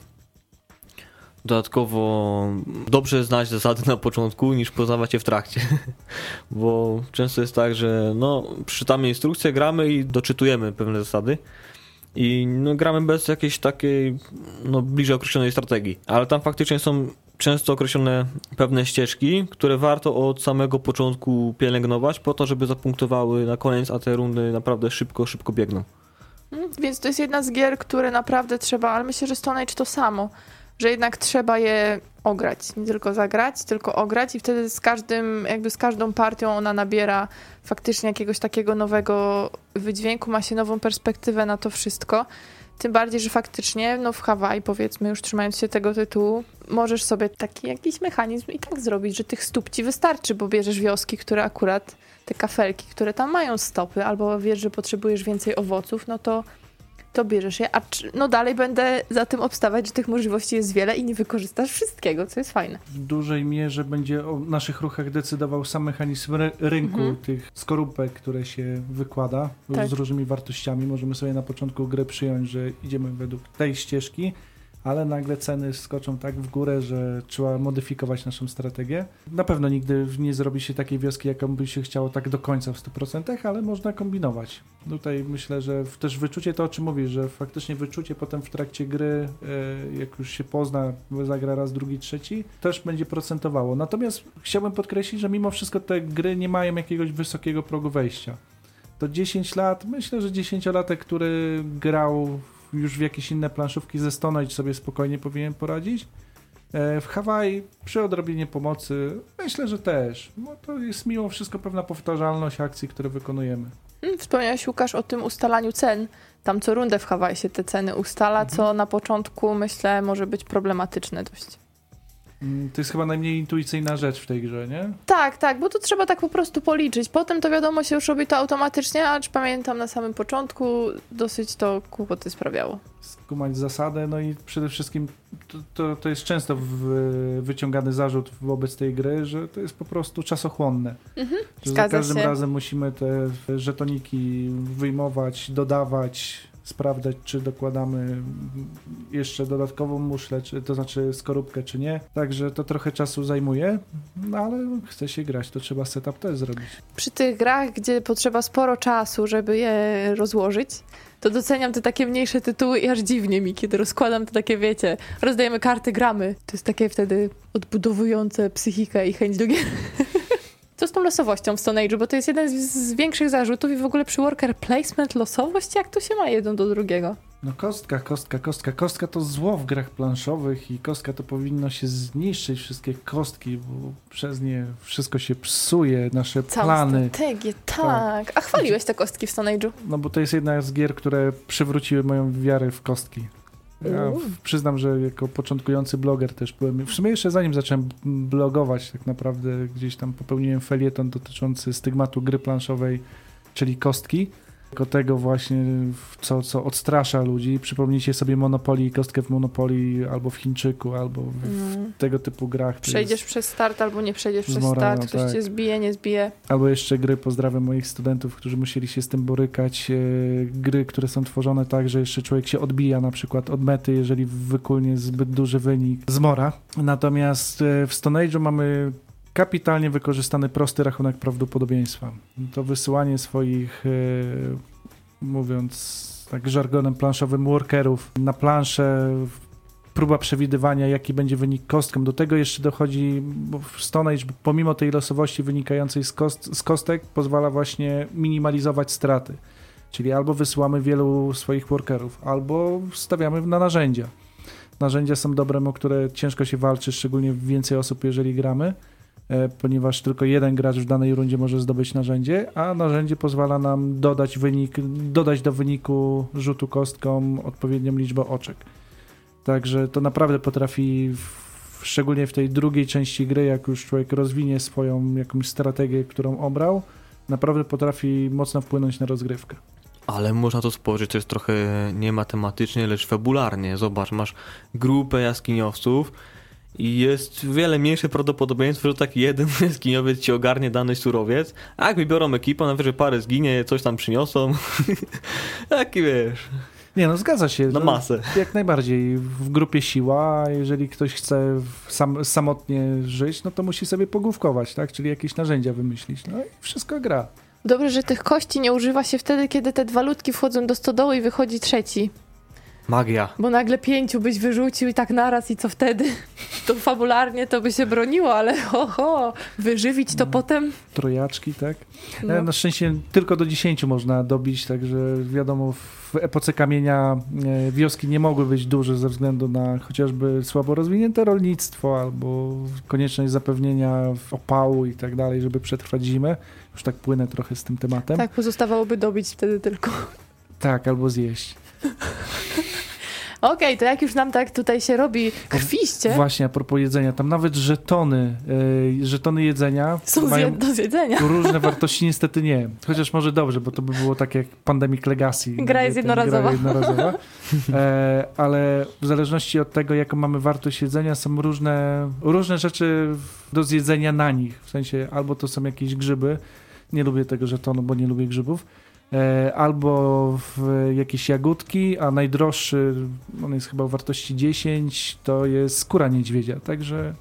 Dodatkowo dobrze znać zasady na początku niż poznawać je w trakcie, bo często jest tak, że no, przeczytamy instrukcję, gramy i doczytujemy pewne zasady. I no, gramy bez jakiejś takiej no, bliżej określonej strategii, ale tam faktycznie są często określone pewne ścieżki, które warto od samego początku pielęgnować po to, żeby zapunktowały na koniec, a te rundy naprawdę szybko, szybko biegną. Mm, Więc to jest jedna z gier, które naprawdę trzeba, ale myślę, że Stone Age to samo, że jednak trzeba je ograć, nie tylko zagrać, tylko ograć i wtedy z każdym, jakby z każdą partią ona nabiera faktycznie jakiegoś takiego nowego wydźwięku, ma się nową perspektywę na to wszystko. Tym bardziej, że faktycznie, no w Hawaii powiedzmy, już trzymając się tego tytułu, możesz sobie taki jakiś mechanizm i tak zrobić, że tych stóp ci wystarczy, bo bierzesz wioski, które akurat, te kafelki, które tam mają stopy, albo wiesz, że potrzebujesz więcej owoców, no to, to bierzesz je. A no dalej będę za tym obstawać, że tych możliwości jest wiele i nie wykorzystasz wszystkiego, co jest fajne. W dużej mierze będzie o naszych ruchach decydował sam mechanizm ry- rynku, Mhm. tych skorupek, które się wykłada Tak. z różnymi wartościami. Możemy sobie na początku gry przyjąć, że idziemy według tej ścieżki, ale nagle ceny skoczą tak w górę, że trzeba modyfikować naszą strategię. Na pewno nigdy nie zrobi się takiej wioski, jaką by się chciało tak do końca w 100%, ale można kombinować. Tutaj myślę, że też wyczucie to, o czym mówisz, że faktycznie wyczucie potem w trakcie gry, e, jak już się pozna, zagra raz, drugi, trzeci, też będzie procentowało. Natomiast chciałbym podkreślić, że mimo wszystko te gry nie mają jakiegoś wysokiego progu wejścia. To 10 lat, myślę, że 10-latek, który grał już w jakieś inne planszówki ze Stone Age sobie spokojnie powinien poradzić. E, W Hawaii przy odrobinie pomocy myślę, że też. Bo to jest mimo wszystko pewna powtarzalność akcji, które wykonujemy. Mm, Wspomniałeś, Łukasz, o tym ustalaniu cen. tam co rundę w Hawaii się te ceny ustala, Mhm. co na początku myślę może być problematyczne dość. Mm, To jest chyba najmniej intuicyjna rzecz w tej grze, nie? Tak, tak, bo to trzeba tak po prostu policzyć. Potem to wiadomo się już robi to automatycznie, acz pamiętam na samym początku dosyć to kłopoty sprawiało. Skumać zasadę, no i przede wszystkim to, to, to jest często wyciągany zarzut wobec tej gry, że to jest po prostu czasochłonne. Mhm, Że za każdym się. razem musimy te żetoniki wyjmować, dodawać, sprawdzać, czy dokładamy jeszcze dodatkową muszlę, czy, to znaczy skorupkę, czy nie. Także to trochę czasu zajmuje, no ale chce się grać, to trzeba setup też zrobić. Przy tych grach, gdzie potrzeba sporo czasu, żeby je rozłożyć, to doceniam te takie mniejsze tytuły i aż dziwnie mi, kiedy rozkładam to takie, wiecie, rozdajemy karty, gramy. To jest takie wtedy odbudowujące psychikę i chęć do gier. Co z tą losowością w Stone Age? Bo to jest jeden z, z większych zarzutów i w ogóle przy worker placement losowość, jak to się ma jeden do drugiego? No kostka, kostka, kostka. Kostka to zło w grach planszowych i kostka to powinno się zniszczyć wszystkie kostki, bo przez nie wszystko się psuje, nasze Całą plany. strategię, tak. A chwaliłeś te kostki w Stone Age'u? No bo to jest jedna z gier, które przywróciły moją wiarę w kostki. Ja przyznam, że jako początkujący bloger też byłem. W sumie jeszcze zanim zacząłem blogować, tak naprawdę gdzieś tam popełniłem felieton dotyczący stygmatu gry planszowej, czyli kostki. Jako tego właśnie, co, co odstrasza ludzi. Przypomnijcie sobie Monopoly, kostkę w Monopoly albo w Chińczyku, albo w, Mm. tego typu grach. Przejdziesz przez start albo nie przejdziesz przez Zmora, start, ktoś tak. cię zbije, nie zbije. Albo jeszcze gry, pozdrawiam moich studentów, którzy musieli się z tym borykać. E, gry, które są tworzone tak, że jeszcze człowiek się odbija na przykład od mety, jeżeli wykulnie zbyt duży wynik z mora. Natomiast e, w Stone Age'u mamy kapitalnie wykorzystany prosty rachunek prawdopodobieństwa. To wysyłanie swoich, e, mówiąc tak żargonem planszowym, workerów na planszę, próba przewidywania, jaki będzie wynik kostką. Do tego jeszcze dochodzi, w Stone Age, pomimo tej losowości wynikającej z, kost, z kostek, pozwala właśnie minimalizować straty. Czyli albo wysyłamy wielu swoich workerów, albo stawiamy na narzędzia. Narzędzia są dobrem, o które ciężko się walczy, szczególnie więcej osób, jeżeli gramy, ponieważ tylko jeden gracz w danej rundzie może zdobyć narzędzie, a narzędzie pozwala nam dodać wynik, dodać do wyniku rzutu kostką odpowiednią liczbę oczek. Także to naprawdę potrafi, w, szczególnie w tej drugiej części gry, jak już człowiek rozwinie swoją jakąś strategię, którą obrał, naprawdę potrafi mocno wpłynąć na rozgrywkę. Ale można to spojrzeć, to jest trochę nie matematycznie, lecz fabularnie. Zobacz, masz grupę jaskiniowców i jest wiele mniejsze prawdopodobieństwo, że taki jeden jaskiniowiec ci ogarnie dany surowiec, a jak wybiorą ekipę, najwyżej parę zginie, coś tam przyniosą. Taki wiesz, Nie no, zgadza się. na No, masę. Jak najbardziej. W grupie siła, a jeżeli ktoś chce sam, samotnie żyć, no to musi sobie pogłówkować, tak? Czyli jakieś narzędzia wymyślić. No i wszystko gra. Dobrze, że tych kości nie używa się wtedy, kiedy te dwa ludki wchodzą do stodoły i wychodzi trzeci. Magia. Bo nagle pięciu byś wyrzucił i tak naraz i co wtedy? To fabularnie to by się broniło, ale ho, ho wyżywić to No. potem? Trojaczki, tak? No. E, Na szczęście tylko do 10 można dobić, także wiadomo, w epoce kamienia e, wioski nie mogły być duże ze względu na chociażby słabo rozwinięte rolnictwo albo konieczność zapewnienia opału i tak dalej, żeby przetrwać zimę. Już tak płynę trochę z tym tematem. Tak, pozostawałoby dobić wtedy tylko. Tak, albo zjeść. Okej, to jak już nam tak tutaj się robi krwiście, Właśnie, a propos jedzenia, tam nawet żetony, e, żetony jedzenia są zje- do zjedzenia. różne wartości, niestety nie. Chociaż może dobrze, bo to by było tak jak Pandemic Legacy. Gra jest jednorazowa. Gra jednorazowa. E, ale w zależności od tego, jaką mamy wartość jedzenia, są różne, różne rzeczy do zjedzenia na nich. W sensie albo to są jakieś grzyby, nie lubię tego żetonu, bo nie lubię grzybów, albo w jakieś jagódki, a najdroższy, on jest chyba o wartości 10, to jest skóra niedźwiedzia. Także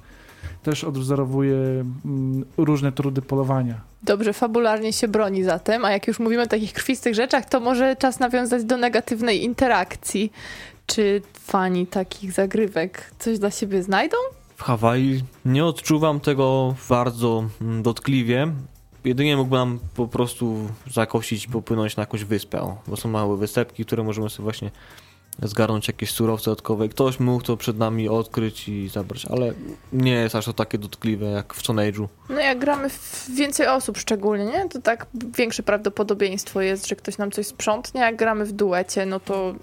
też odwzorowuje mm, różne trudy polowania. Dobrze, fabularnie się broni zatem, a jak już mówimy o takich krwistych rzeczach, to może czas nawiązać do negatywnej interakcji. Czy fani takich zagrywek coś dla siebie znajdą? W Hawaii nie odczuwam tego bardzo mm, dotkliwie. Jedynie mógłby nam po prostu zakosić, popłynąć na jakąś wyspę, bo są małe wysepki, które możemy sobie właśnie zgarnąć jakieś surowce dodatkowe. Ktoś mógł to przed nami odkryć i zabrać, ale nie jest aż to takie dotkliwe jak w Stone Age'u. No jak gramy w więcej osób szczególnie, nie? To tak większe prawdopodobieństwo jest, że ktoś nam coś sprzątnie. Jak gramy w duecie, no to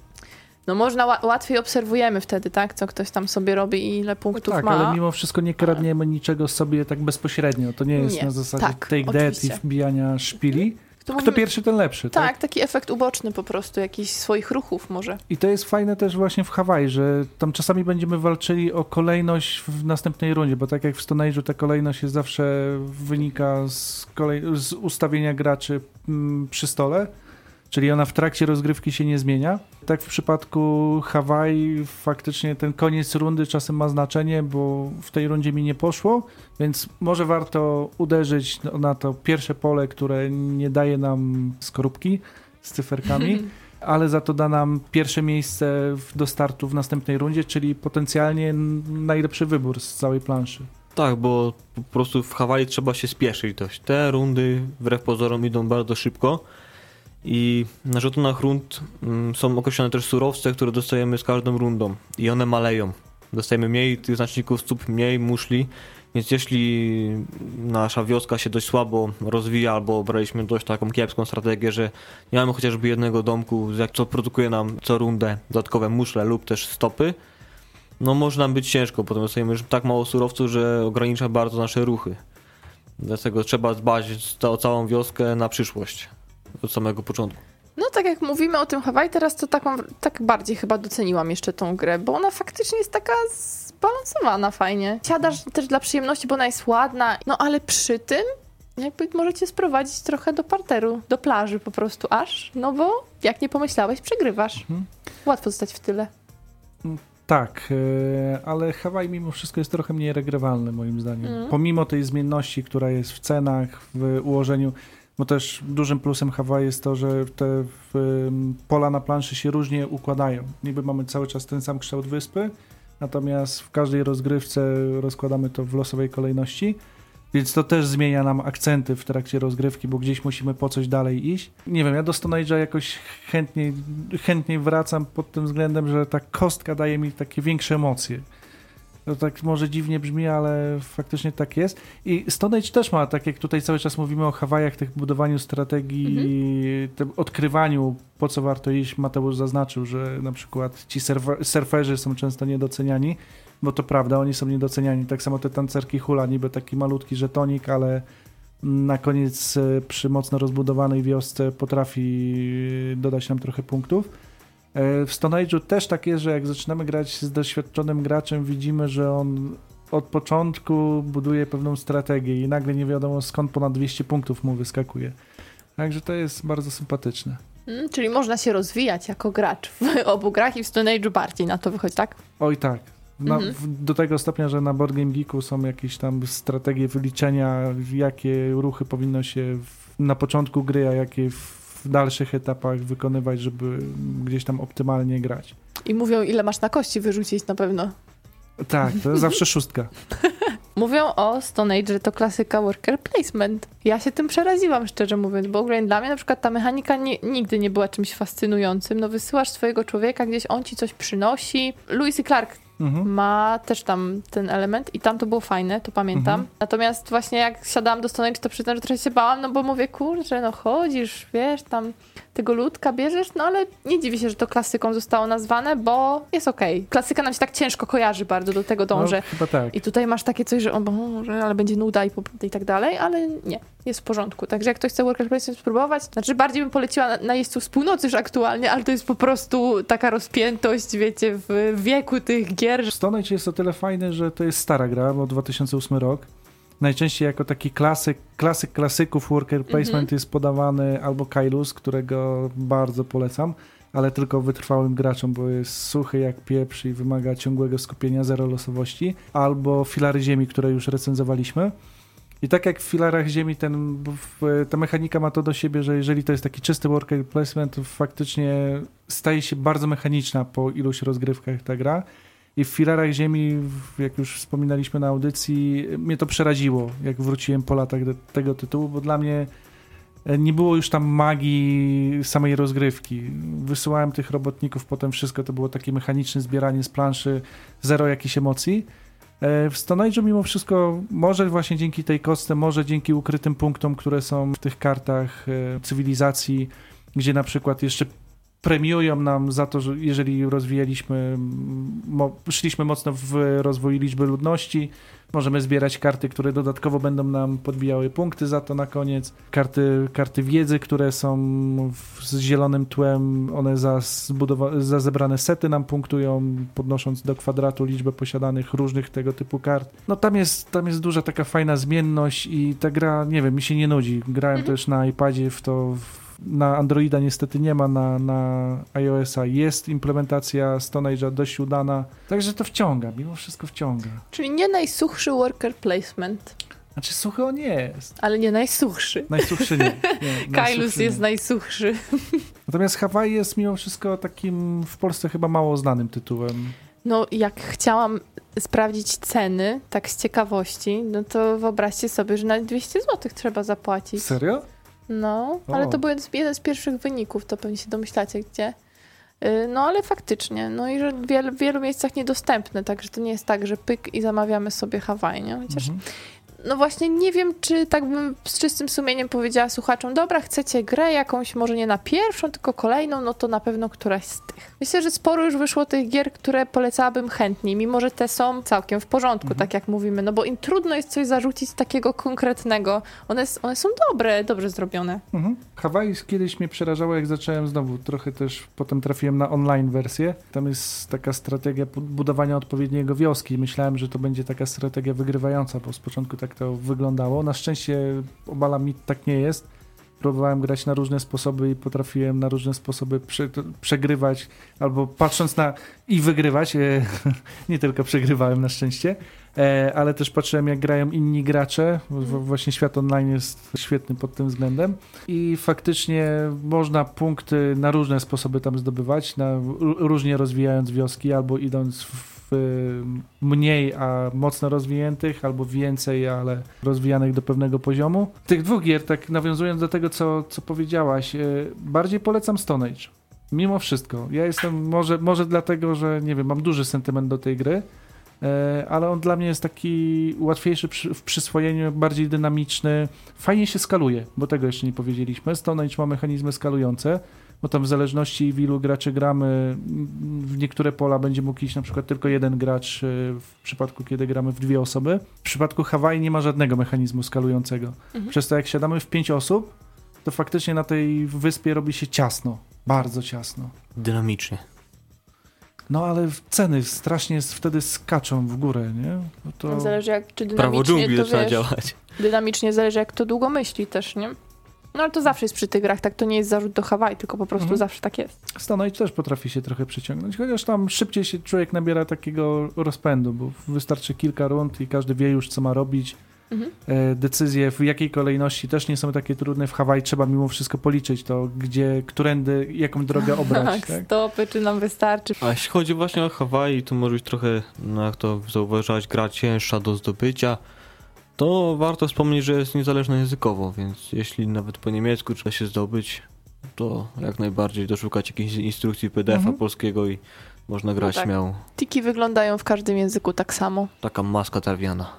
no można łatwiej obserwujemy wtedy, tak? Co ktoś tam sobie robi i ile punktów no tak, ma. ale mimo wszystko nie kradniemy niczego sobie tak bezpośrednio. To nie jest Nie. na zasadzie Tak, take that i wbijania szpili. To Kto mówimy- pierwszy, ten lepszy. Tak. Tak, taki efekt uboczny po prostu, jakichś swoich ruchów może. I to jest fajne też właśnie w Hawaii, że tam czasami będziemy walczyli o kolejność w następnej rundzie, bo tak jak w Stone Age'u ta kolejność jest zawsze wynika z, kolej, z ustawienia graczy mm, przy stole, czyli ona w trakcie rozgrywki się nie zmienia. Tak w przypadku Hawaii faktycznie ten koniec rundy czasem ma znaczenie, bo w tej rundzie mi nie poszło, więc może warto uderzyć na to pierwsze pole, które nie daje nam skorupki z cyferkami ale za to da nam pierwsze miejsce w- do startu w następnej rundzie, czyli potencjalnie najlepszy wybór z całej planszy. Tak, bo po prostu w Hawaii trzeba się spieszyć dość. Te rundy wbrew pozorom idą bardzo szybko i na żetonach rund mm, są określone też surowce, które dostajemy z każdą rundą i one maleją. Dostajemy mniej tych znaczników stóp, mniej muszli, więc jeśli nasza wioska się dość słabo rozwija albo braliśmy dość taką kiepską strategię, że nie mamy chociażby jednego domku, co produkuje nam co rundę dodatkowe muszle lub też stopy, no może nam być ciężko, potem dostajemy już tak mało surowców, że ogranicza bardzo nasze ruchy. Dlatego trzeba dbać o całą wioskę na przyszłość. Od samego początku. No tak jak mówimy o tym Hawaii teraz, to taką, tak bardziej chyba doceniłam jeszcze tą grę, bo ona faktycznie jest taka zbalansowana fajnie. Siadasz też dla przyjemności, bo ona jest ładna, no ale przy tym jakby możecie sprowadzić trochę do parteru, do plaży po prostu aż, no bo jak nie pomyślałeś, przegrywasz. Mhm. Łatwo zostać w tyle. Tak, e, ale Hawaii mimo wszystko jest trochę mniej regrywalny moim zdaniem. Mm. Pomimo tej zmienności, która jest w cenach, w ułożeniu, bo też dużym plusem Hawaii jest to, że te pola na planszy się różnie układają. Niby mamy cały czas ten sam kształt wyspy, natomiast w każdej rozgrywce rozkładamy to w losowej kolejności. Więc to też zmienia nam akcenty w trakcie rozgrywki, bo gdzieś musimy po coś dalej iść. Nie wiem, ja do Stone Age'a jakoś chętniej, chętniej wracam pod tym względem, że ta kostka daje mi takie większe emocje. To tak może dziwnie brzmi, ale faktycznie tak jest. I Stone Age też ma, tak jak tutaj cały czas mówimy o Hawajach, tych budowaniu strategii, tym odkrywaniu, po co warto iść. Mateusz zaznaczył, że na przykład ci surfer- surferzy są często niedoceniani, bo to prawda, oni są niedoceniani. Tak samo te tancerki hula, niby taki malutki żetonik, ale na koniec e, przy mocno rozbudowanej wiosce potrafi e, dodać nam trochę punktów. E, W Stone Age'u też tak jest, że jak zaczynamy grać z doświadczonym graczem, widzimy, że on od początku buduje pewną strategię i nagle nie wiadomo skąd ponad 200 punktów mu wyskakuje. Także to jest bardzo sympatyczne. Mm, czyli można się rozwijać jako gracz w obu grach i w Stone Age'u bardziej na to wychodzi, tak? Oj tak. Na, Mhm. w, do tego stopnia, że na Board Game Geeku są jakieś tam strategie wyliczenia, jakie ruchy powinno się w, na początku gry, a jakie w dalszych etapach wykonywać, żeby gdzieś tam optymalnie grać. I mówią, ile masz na kości wyrzucić na pewno. Tak, to jest zawsze szóstka. Mówią o Stone Age, że to klasyka worker placement. Ja się tym przeraziłam, szczerze mówiąc, bo ogólnie dla mnie na przykład ta mechanika nie, nigdy nie była czymś fascynującym. No wysyłasz swojego człowieka, gdzieś on ci coś przynosi. Louis i Clark Mhm. ma też tam ten element i tam to było fajne, to pamiętam. Mhm. Natomiast właśnie jak siadałam do Age, to przyznam, że trochę się bałam, no bo mówię, kurczę, no chodzisz, wiesz, tam tego ludka bierzesz, no ale nie dziwię się, że to klasyką zostało nazwane, bo jest okej. Klasyka nam się tak ciężko kojarzy bardzo, do tego dążę. No, chyba tak. I tutaj masz takie coś, że o Boże, ale będzie nuda i, i tak dalej, ale nie, jest w porządku. Także jak ktoś chce worker placement spróbować, znaczy bardziej bym poleciła na, na jeźdźców z północy już aktualnie, ale to jest po prostu taka rozpiętość, wiecie, w wieku tych gier, że Stone Age jest o tyle fajny, że to jest stara gra, bo 2008 rok. Najczęściej jako taki klasyk, klasyk klasyków worker placement Mhm. jest podawany albo Kailus, którego bardzo polecam, ale tylko wytrwałym graczom, bo jest suchy jak pieprz i wymaga ciągłego skupienia, zero losowości, albo Filary Ziemi, które już recenzowaliśmy. I tak jak w filarach ziemi ten, ta mechanika ma to do siebie, że jeżeli to jest taki czysty worker placement, to faktycznie staje się bardzo mechaniczna po iluś rozgrywkach ta gra. I w filarach ziemi, jak już wspominaliśmy na audycji, mnie to przeraziło, jak wróciłem po latach do tego tytułu, bo dla mnie e, nie było już tam magii samej rozgrywki. Wysyłałem tych robotników, potem wszystko to było takie mechaniczne zbieranie z planszy, zero jakichś emocji. E, w mimo wszystko, może właśnie dzięki tej kostce, może dzięki ukrytym punktom, które są w tych kartach e, cywilizacji, gdzie na przykład jeszcze premiują nam za to, że jeżeli rozwijaliśmy, mo, szliśmy mocno w rozwój liczby ludności, możemy zbierać karty, które dodatkowo będą nam podbijały punkty za to na koniec. Karty, karty wiedzy, które są w, z zielonym tłem, one za, zbudowa- za zebrane sety nam punktują, podnosząc do kwadratu liczbę posiadanych różnych tego typu kart. No tam jest, tam jest duża taka fajna zmienność i ta gra, nie wiem, mi się nie nudzi. Grałem Mhm. też na iPadzie w to w na Androida niestety nie ma, na, na iOS-a jest implementacja Stone Age'a dość udana, także to wciąga, mimo wszystko wciąga. Czyli nie najsuchszy worker placement, Znaczy suchy on jest, ale nie najsuchszy. najsuchszy nie. nie Kailus jest nie. najsuchszy. Natomiast Hawaii jest mimo wszystko takim w Polsce chyba mało znanym tytułem. No, jak chciałam sprawdzić ceny, tak z ciekawości, no to wyobraźcie sobie, że nawet 200 zł trzeba zapłacić. Serio? No, ale O. to był jeden z- pierwszych wyników, to pewnie się domyślacie gdzie. Y, No, ale faktycznie, no i że w wielu, w wielu miejscach niedostępne, także to nie jest tak, że pyk i zamawiamy sobie Hawaj, nie? Chociaż, Mhm. No właśnie nie wiem, czy tak bym z czystym sumieniem powiedziała słuchaczom, dobra, chcecie grę jakąś, może nie na pierwszą, tylko kolejną, no to na pewno któraś z tych. Myślę, że sporo już wyszło tych gier, które polecałabym chętniej, mimo że te są całkiem w porządku, Mhm. tak jak mówimy, no bo im trudno jest coś zarzucić takiego konkretnego. One, one są dobre, dobrze zrobione. Mhm. Hawaii kiedyś mnie przerażało, jak zacząłem znowu. Trochę też potem trafiłem na online wersję. Tam jest taka strategia bu- budowania odpowiedniego wioski. Myślałem, że to będzie taka strategia wygrywająca, bo z początku tak to wyglądało. Na szczęście obala mi tak nie jest. Próbowałem grać na różne sposoby i potrafiłem na różne sposoby prze, przegrywać, albo patrząc na i wygrywać. E, nie tylko przegrywałem na szczęście, e, ale też patrzyłem jak grają inni gracze. W, właśnie świat online jest świetny pod tym względem. I faktycznie można punkty na różne sposoby tam zdobywać, na, różnie rozwijając wioski, albo idąc w mniej, a mocno rozwiniętych, albo więcej, ale rozwijanych do pewnego poziomu. Tych dwóch gier, tak nawiązując do tego, co, co powiedziałaś, y, bardziej polecam Stone Age. Mimo wszystko. Ja jestem, może, może dlatego, że nie wiem, mam duży sentyment do tej gry, e, ale on dla mnie jest taki łatwiejszy w przyswojeniu, bardziej dynamiczny. Fajnie się skaluje, bo tego jeszcze nie powiedzieliśmy. Stone Age ma mechanizmy skalujące, bo tam w zależności w ilu graczy gramy, w niektóre pola będzie mógł iść na przykład tylko jeden gracz e, w przypadku, kiedy gramy w dwie osoby. W przypadku Hawaii nie ma żadnego mechanizmu skalującego. Mhm. Przez to jak siadamy w pięć osób, to faktycznie na tej wyspie robi się ciasno. Bardzo ciasno. Dynamicznie. No ale ceny strasznie wtedy skaczą w górę, nie? No to... Zależy jak, czy Prawo dynamicznie dżungli to wiesz, działać. dynamicznie zależy jak to długo myśli też, nie? No ale to zawsze jest przy tych grach, tak to nie jest zarzut do Hawaj, tylko po prostu Mhm. zawsze tak jest. Age też potrafi się trochę przyciągnąć, chociaż tam szybciej się człowiek nabiera takiego rozpędu, bo wystarczy kilka rund i każdy wie już, co ma robić. Mhm. E, Decyzje w jakiej kolejności też nie są takie trudne. W Hawaii trzeba mimo wszystko policzyć to, gdzie, którędy, jaką drogę obrać. Tak, tak? stopy, czy nam wystarczy. A jeśli chodzi właśnie o Hawaii, to może być trochę, no jak to zauważyłeś, gra cięższa do zdobycia. To warto wspomnieć, że jest niezależna językowo, więc jeśli nawet po niemiecku trzeba się zdobyć, to jak najbardziej doszukać jakiejś instrukcji PDF-a Mhm. polskiego i można grać tak. śmiało. Tiki wyglądają w każdym języku tak samo. Taka maska tarwiana.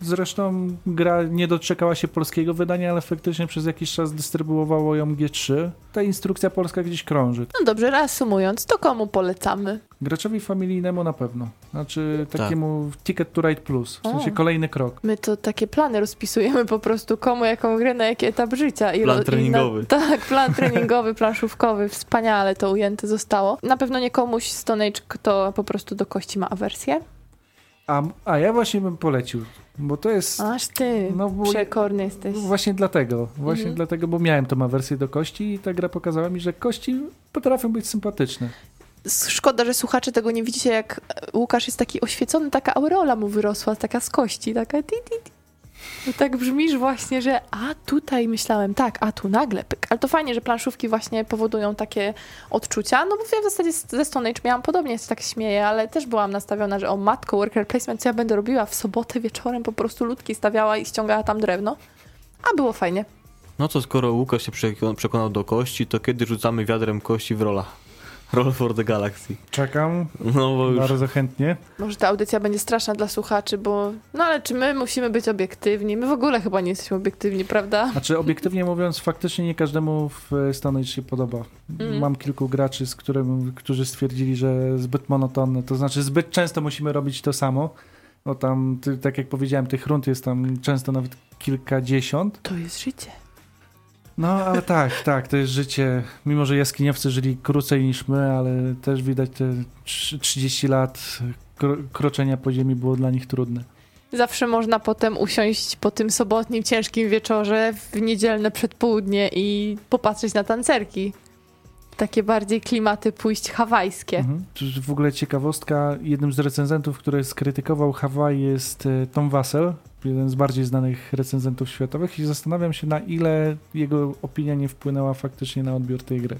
Zresztą gra nie doczekała się polskiego wydania, ale faktycznie przez jakiś czas dystrybuowało ją G3. Ta instrukcja polska gdzieś krąży. No dobrze, reasumując, to komu polecamy? Graczowi familijnemu na pewno. Znaczy Tak. takiemu Ticket to Ride Plus. W sensie O. kolejny krok. My to takie plany rozpisujemy po prostu, komu jaką grę, na jaki etap życia. I Plan ro- i treningowy. Na, tak, plan treningowy, planszówkowy, wspaniale to ujęte zostało. Na pewno nie komuś Stone Age, kto po prostu do kości ma awersję. A, a ja właśnie bym polecił, bo to jest... Aż ty, No bo- przekorny jesteś. Właśnie dlatego, właśnie Mhm. dlatego, bo miałem tą awersję do kości i ta gra pokazała mi, że kości potrafią być sympatyczne. Szkoda, że słuchacze tego nie widzicie, jak Łukasz jest taki oświecony, taka aureola mu wyrosła, taka z kości, taka. No tak brzmisz właśnie, że a tutaj myślałem, tak, a tu nagle pyk. Ale to fajnie, że planszówki właśnie powodują takie odczucia, no bo ja w zasadzie ze Stone Age miałam podobnie, się tak śmieję, ale też byłam nastawiona, że o matko, worker placement, co ja będę robiła w sobotę wieczorem, po prostu ludki stawiała i ściągała tam drewno. A było fajnie. No to skoro Łukasz się przekona- przekonał do kości, to kiedy rzucamy wiadrem kości w rola? Roll for the Galaxy. Czekam No bo już... bardzo chętnie. Może ta audycja będzie straszna dla słuchaczy, bo no ale czy my musimy być obiektywni? My w ogóle chyba nie jesteśmy obiektywni, prawda? Znaczy, obiektywnie mówiąc, faktycznie nie każdemu w Stone Age się podoba. Mm. Mam kilku graczy, z którym, którzy stwierdzili, że zbyt monotonne. To znaczy, zbyt często musimy robić to samo. Bo tam, ty, tak jak powiedziałem, tych rund jest tam często nawet kilkadziesiąt. To jest życie. No, ale tak, tak, to jest życie. Mimo, że jaskiniowcy żyli krócej niż my, ale też widać te trz- 30 lat kro kroczenia po ziemi było dla nich trudne. Zawsze można potem usiąść po tym sobotnim, ciężkim wieczorze w niedzielne przedpołudnie i popatrzeć na tancerki. Takie bardziej klimaty pójść hawajskie. Mhm. W ogóle ciekawostka, jednym z recenzentów, który skrytykował Hawaii jest e, Tom Wassel, jeden z bardziej znanych recenzentów światowych i zastanawiam się na ile jego opinia nie wpłynęła faktycznie na odbiór tej gry.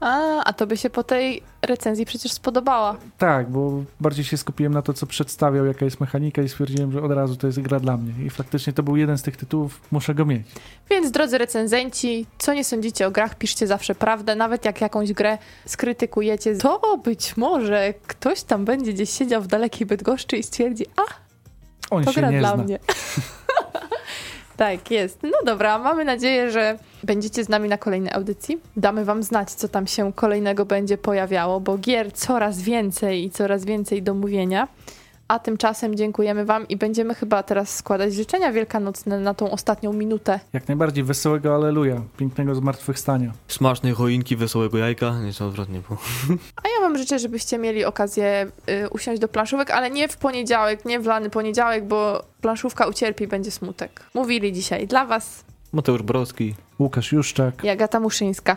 A, a to by się po tej recenzji przecież spodobała. Tak, bo bardziej się skupiłem na to, co przedstawiał, jaka jest mechanika i stwierdziłem, że od razu to jest gra dla mnie. I faktycznie to był jeden z tych tytułów, muszę go mieć. Więc drodzy recenzenci, co nie sądzicie o grach, piszcie zawsze prawdę. Nawet jak jakąś grę skrytykujecie, to być może ktoś tam będzie gdzieś siedział w dalekiej Bydgoszczy i stwierdzi, a On to się gra nie dla zna. mnie. tak, jest. No dobra, mamy nadzieję, że będziecie z nami na kolejnej audycji. Damy wam znać, co tam się kolejnego będzie pojawiało, bo gier coraz więcej i coraz więcej do mówienia. A tymczasem dziękujemy wam i będziemy chyba teraz składać życzenia wielkanocne na tą ostatnią minutę. Jak najbardziej wesołego aleluja, pięknego zmartwychwstania. Smacznej choinki, wesołego jajka. Nie, są odwrotnie. Bo... A ja wam życzę, żebyście mieli okazję y, usiąść do planszówek, ale nie w poniedziałek, nie w lany poniedziałek, bo planszówka ucierpi i będzie smutek. Mówili dzisiaj dla was Mateusz Browski. Łukasz Juszczak. i Agata Muszyńska.